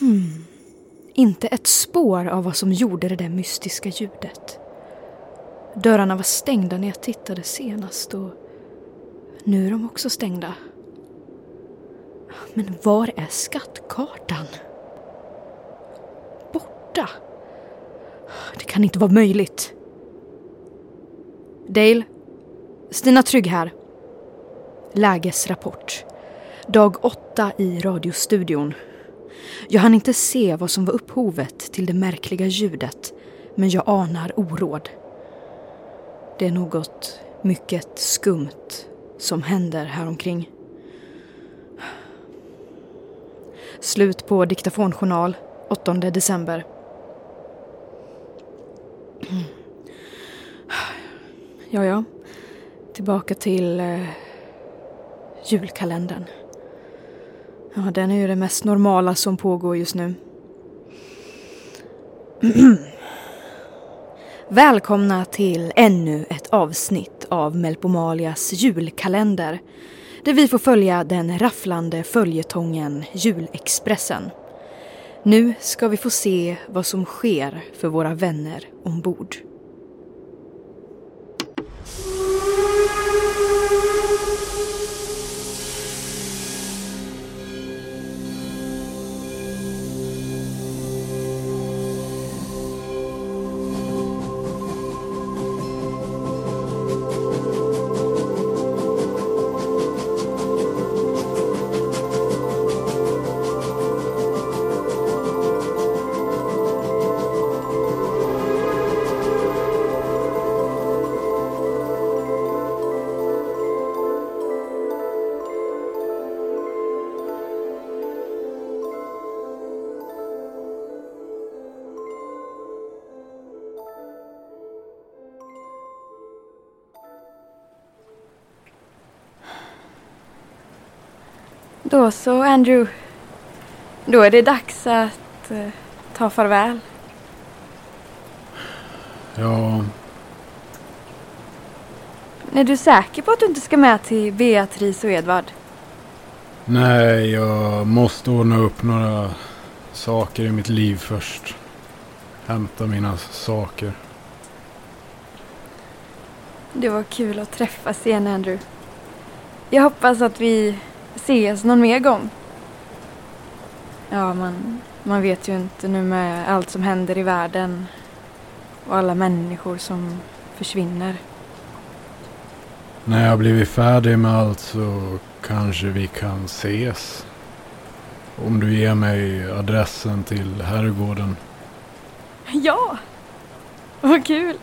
Hmm. Inte ett spår av vad som gjorde det där mystiska ljudet. Dörrarna var stängda när jag tittade senast och nu är de också stängda. Men var är skattkartan? Borta. Det kan inte vara möjligt. Dale. Stina Trygg här. Lägesrapport. Dag åtta i radiostudion. Jag hann inte se vad som var upphovet till det märkliga ljudet, men jag anar oråd. Det är något mycket skumt som händer här omkring. Slut på diktafonjournal 8 december. Ja, ja. Tillbaka till eh, julkalendern. Ja, den är ju det mest normala som pågår just nu. Välkomna till ännu ett avsnitt av Melpomalias julkalender där vi får följa den rafflande följetongen Julexpressen. Nu ska vi få se vad som sker för våra vänner ombord. Då så, Andrew. Då är det dags att eh, ta farväl. Ja, Är du säker på att du inte ska med till Beatrice och Edvard? nej, jag måste ordna upp några saker i mitt liv först. Hämta mina saker. Det var kul att träffas igen, Andrew. Jag hoppas att vi ses någon mer gång. Ja, man, man vet ju inte nu med allt som händer i världen och alla människor som försvinner. När jag blivit färdig med allt så kanske vi kan ses. Om du ger mig adressen till herrgården. Ja! Vad kul!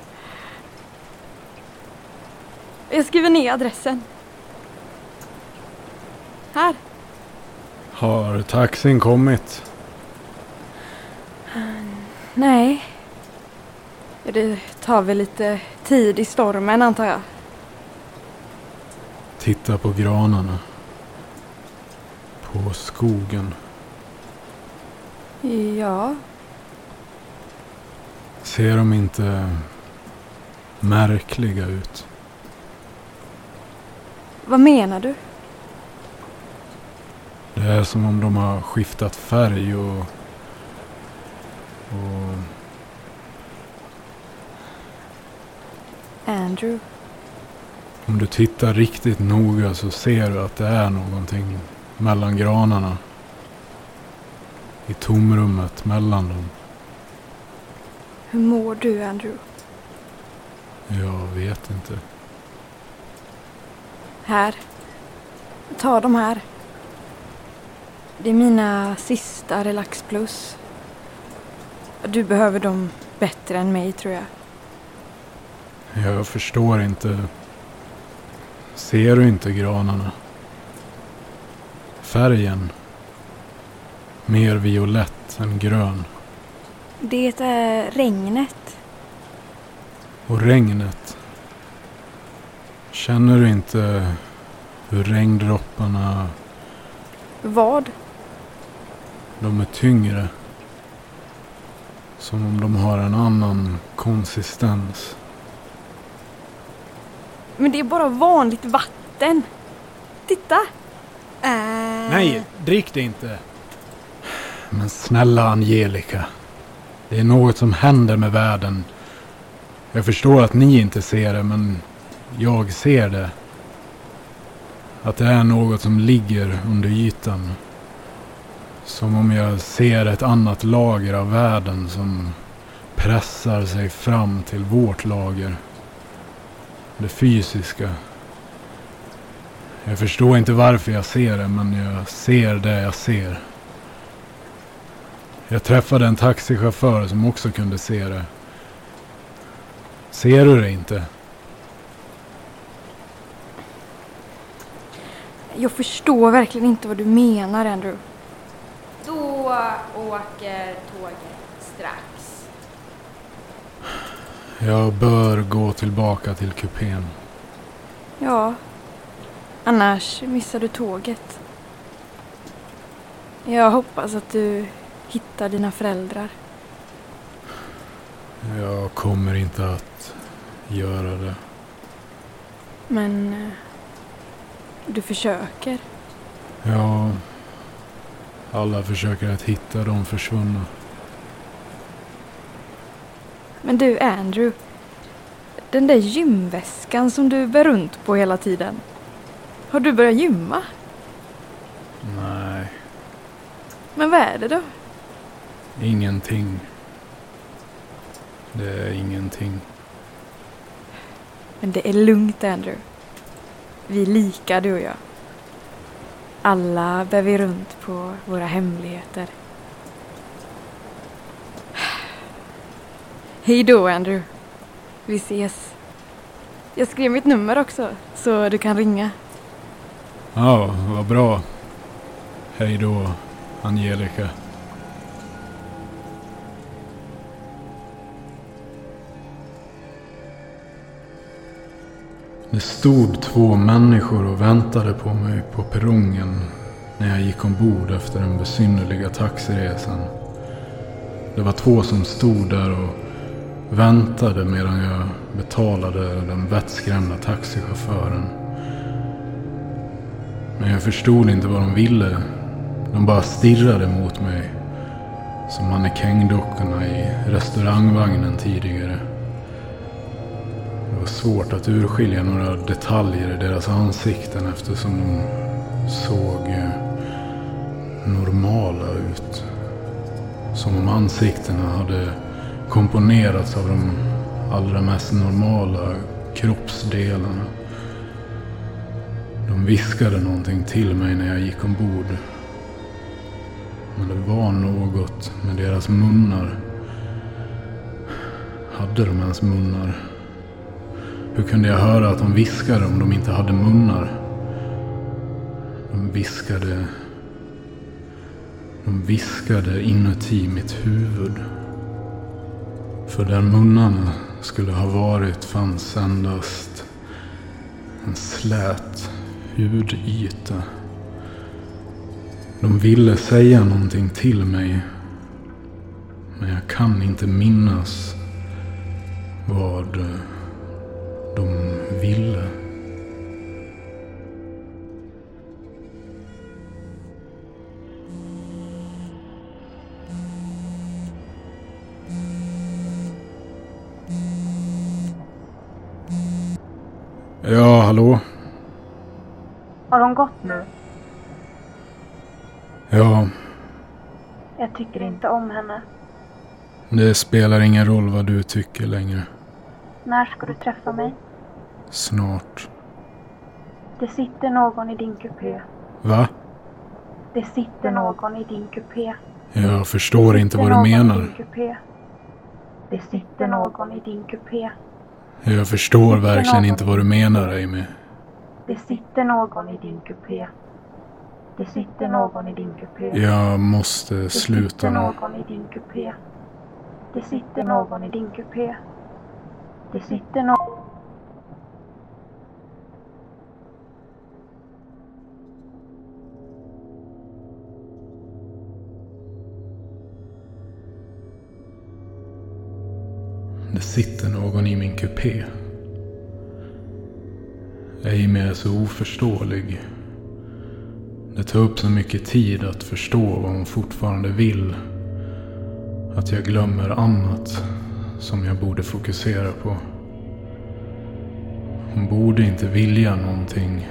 Jag skriver ner adressen. Här. Har taxin kommit? Nej. Det tar väl lite tid i stormen antar jag. Titta på granarna. På skogen. Ja. Ser de inte märkliga ut? Vad menar du? Det är som om de har skiftat färg och... och Andrew. om du tittar riktigt noga så ser du att det är någonting mellan granarna. I tomrummet mellan dem. Hur mår du Andrew? Jag vet inte. Här. Ta de här. Det är mina sista Relax Plus. Du behöver dem bättre än mig tror jag. Jag förstår inte. Ser du inte granarna? Färgen. Mer violett än grön. Det är regnet. Och regnet. Känner du inte hur regndropparna, Vad? De är tyngre? Som om de har en annan konsistens. Men det är bara vanligt vatten. Titta! Äh. Nej, drick det inte. Men snälla Angelica. Det är något som händer med världen. Jag förstår att ni inte ser det, men jag ser det. Att det är något som ligger under ytan. Som om jag ser ett annat lager av världen som pressar sig fram till vårt lager. Det fysiska. Jag förstår inte varför jag ser det, men jag ser det jag ser. Jag träffade en taxichaufför som också kunde se det. Ser du det inte? Jag förstår verkligen inte vad du menar, Andrew. Åker tåget strax. Jag bör gå tillbaka till kupén. Ja, annars missar du tåget. Jag hoppas att du hittar dina föräldrar. Jag kommer inte att göra det. Men eh, du försöker. Ja, alla försöker att hitta de försvunna. Men du, Andrew. Den där gymväskan som du bär runt på hela tiden. Har du börjat gymma? Nej, Men vad är det då? ingenting. Det är ingenting. Men det är lugnt, Andrew. Vi är lika, du och jag. Alla bär vi runt på våra hemligheter. Hej då, Andrew. Vi ses. Jag skrev mitt nummer också, så du kan ringa. Ja, vad bra. Hej då, Angelica. Det stod två människor och väntade på mig på perrongen när jag gick ombord efter den besynnerliga taxiresan. Det var två som stod där och väntade medan jag betalade den vettskrämda taxichauffören. Men jag förstod inte vad de ville. De bara stirrade mot mig. Som mannekängdockorna i restaurangvagnen tidigare. Det var svårt att urskilja några detaljer i deras ansikten eftersom de såg eh, normala ut. Som om ansiktena hade komponerats av de allra mest normala kroppsdelarna. De viskade någonting till mig när jag gick ombord. Men det var något med deras munnar. Hade de ens munnar? Hur kunde jag höra att de viskade om de inte hade munnar? De viskade... De viskade inuti mitt huvud. För där munnarna skulle ha varit fanns endast en slät hudyta. De ville säga någonting till mig. Men jag kan inte minnas vad hallå? Har hon gått nu? Ja, Jag tycker inte om henne. det spelar ingen roll vad du tycker längre. När ska du träffa mig? Snart. Det sitter någon i din kupé. Va? Det sitter någon i din kupé. Jag förstår inte vad du menar. Det sitter någon i din kupé. Jag förstår verkligen inte vad du menar, Amy. Det sitter någon i din kupé. Det sitter någon i din kupé. Jag måste Det sluta sitter nu. någon i din kupé. Det sitter någon i din kupé. Det sitter någon... Det sitter någon i min kupé. Amy är så oförståelig. Det tar upp så mycket tid att förstå vad hon fortfarande vill. Att jag glömmer annat som jag borde fokusera på. Hon borde inte vilja någonting.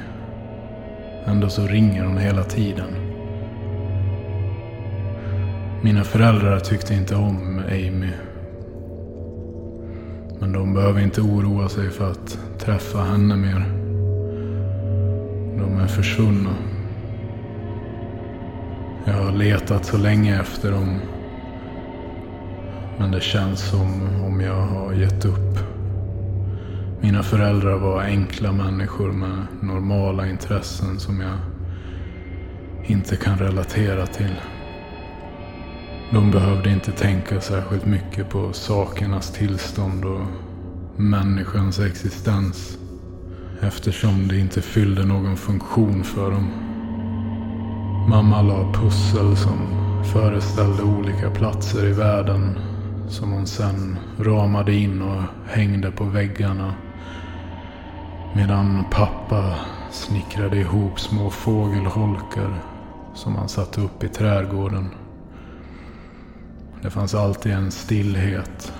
Ändå så ringer hon hela tiden. Mina föräldrar tyckte inte om Amy. Men de behöver inte oroa sig för att träffa henne mer. De är försvunna. Jag har letat så länge efter dem. Men det känns som om jag har gett upp. Mina föräldrar var enkla människor med normala intressen som jag inte kan relatera till. De behövde inte tänka särskilt mycket på sakernas tillstånd och människans existens. Eftersom det inte fyllde någon funktion för dem. Mamma la pussel som föreställde olika platser i världen. Som hon sen ramade in och hängde på väggarna. Medan pappa snickrade ihop små fågelholkar som han satte upp i trädgården. Det fanns alltid en stillhet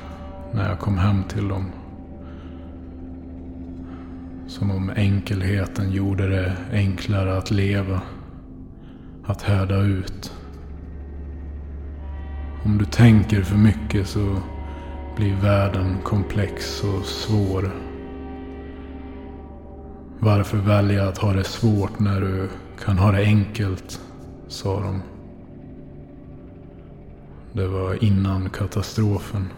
när jag kom hem till dem. Som om enkelheten gjorde det enklare att leva. Att härda ut. Om du tänker för mycket så blir världen komplex och svår. Varför välja att ha det svårt när du kan ha det enkelt? sa de. Det var innan katastrofen.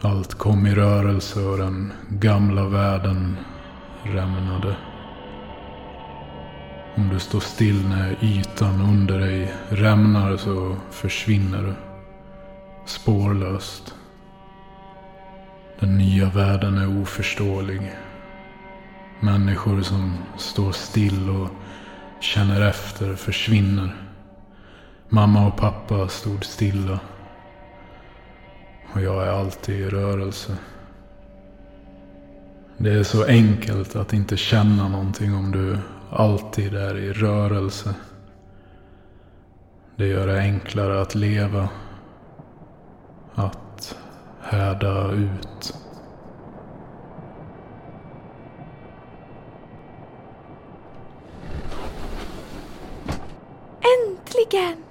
Allt kom i rörelse och den gamla världen rämnade. Om du står still när ytan under dig rämnar så försvinner du. Spårlöst. Den nya världen är oförståelig. Människor som står still och känner efter försvinner. Mamma och pappa stod stilla. Och jag är alltid i rörelse. Det är så enkelt att inte känna någonting om du alltid är i rörelse. Det gör det enklare att leva. Att härda ut. Äntligen!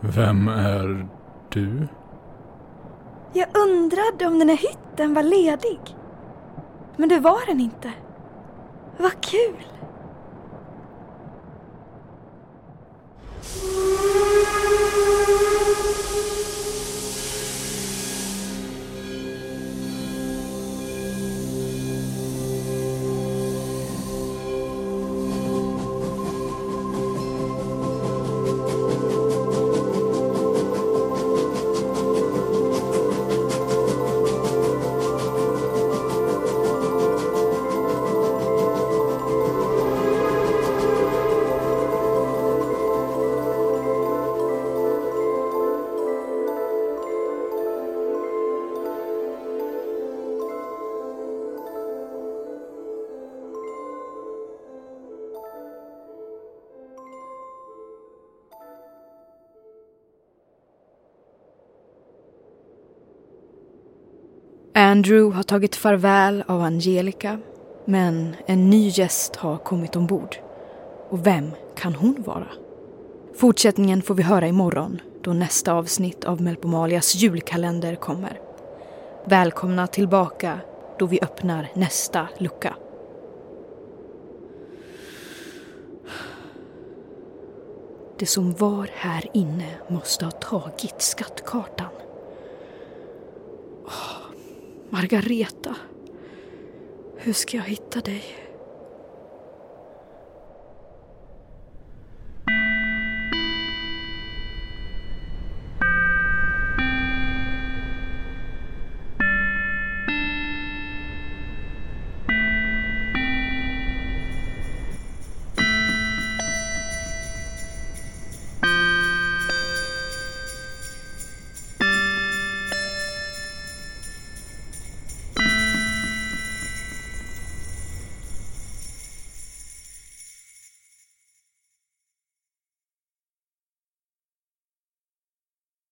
Vem är du? Jag undrade om den här hytten var ledig. Men det var den inte. Vad kul! Andrew har tagit farväl av Angelica men en ny gäst har kommit ombord. Och vem kan hon vara? Fortsättningen får vi höra imorgon då nästa avsnitt av Melpomalias julkalender kommer. Välkomna tillbaka då vi öppnar nästa lucka. Det som var här inne måste ha tagit skattkartan. Margareta, hur ska jag hitta dig?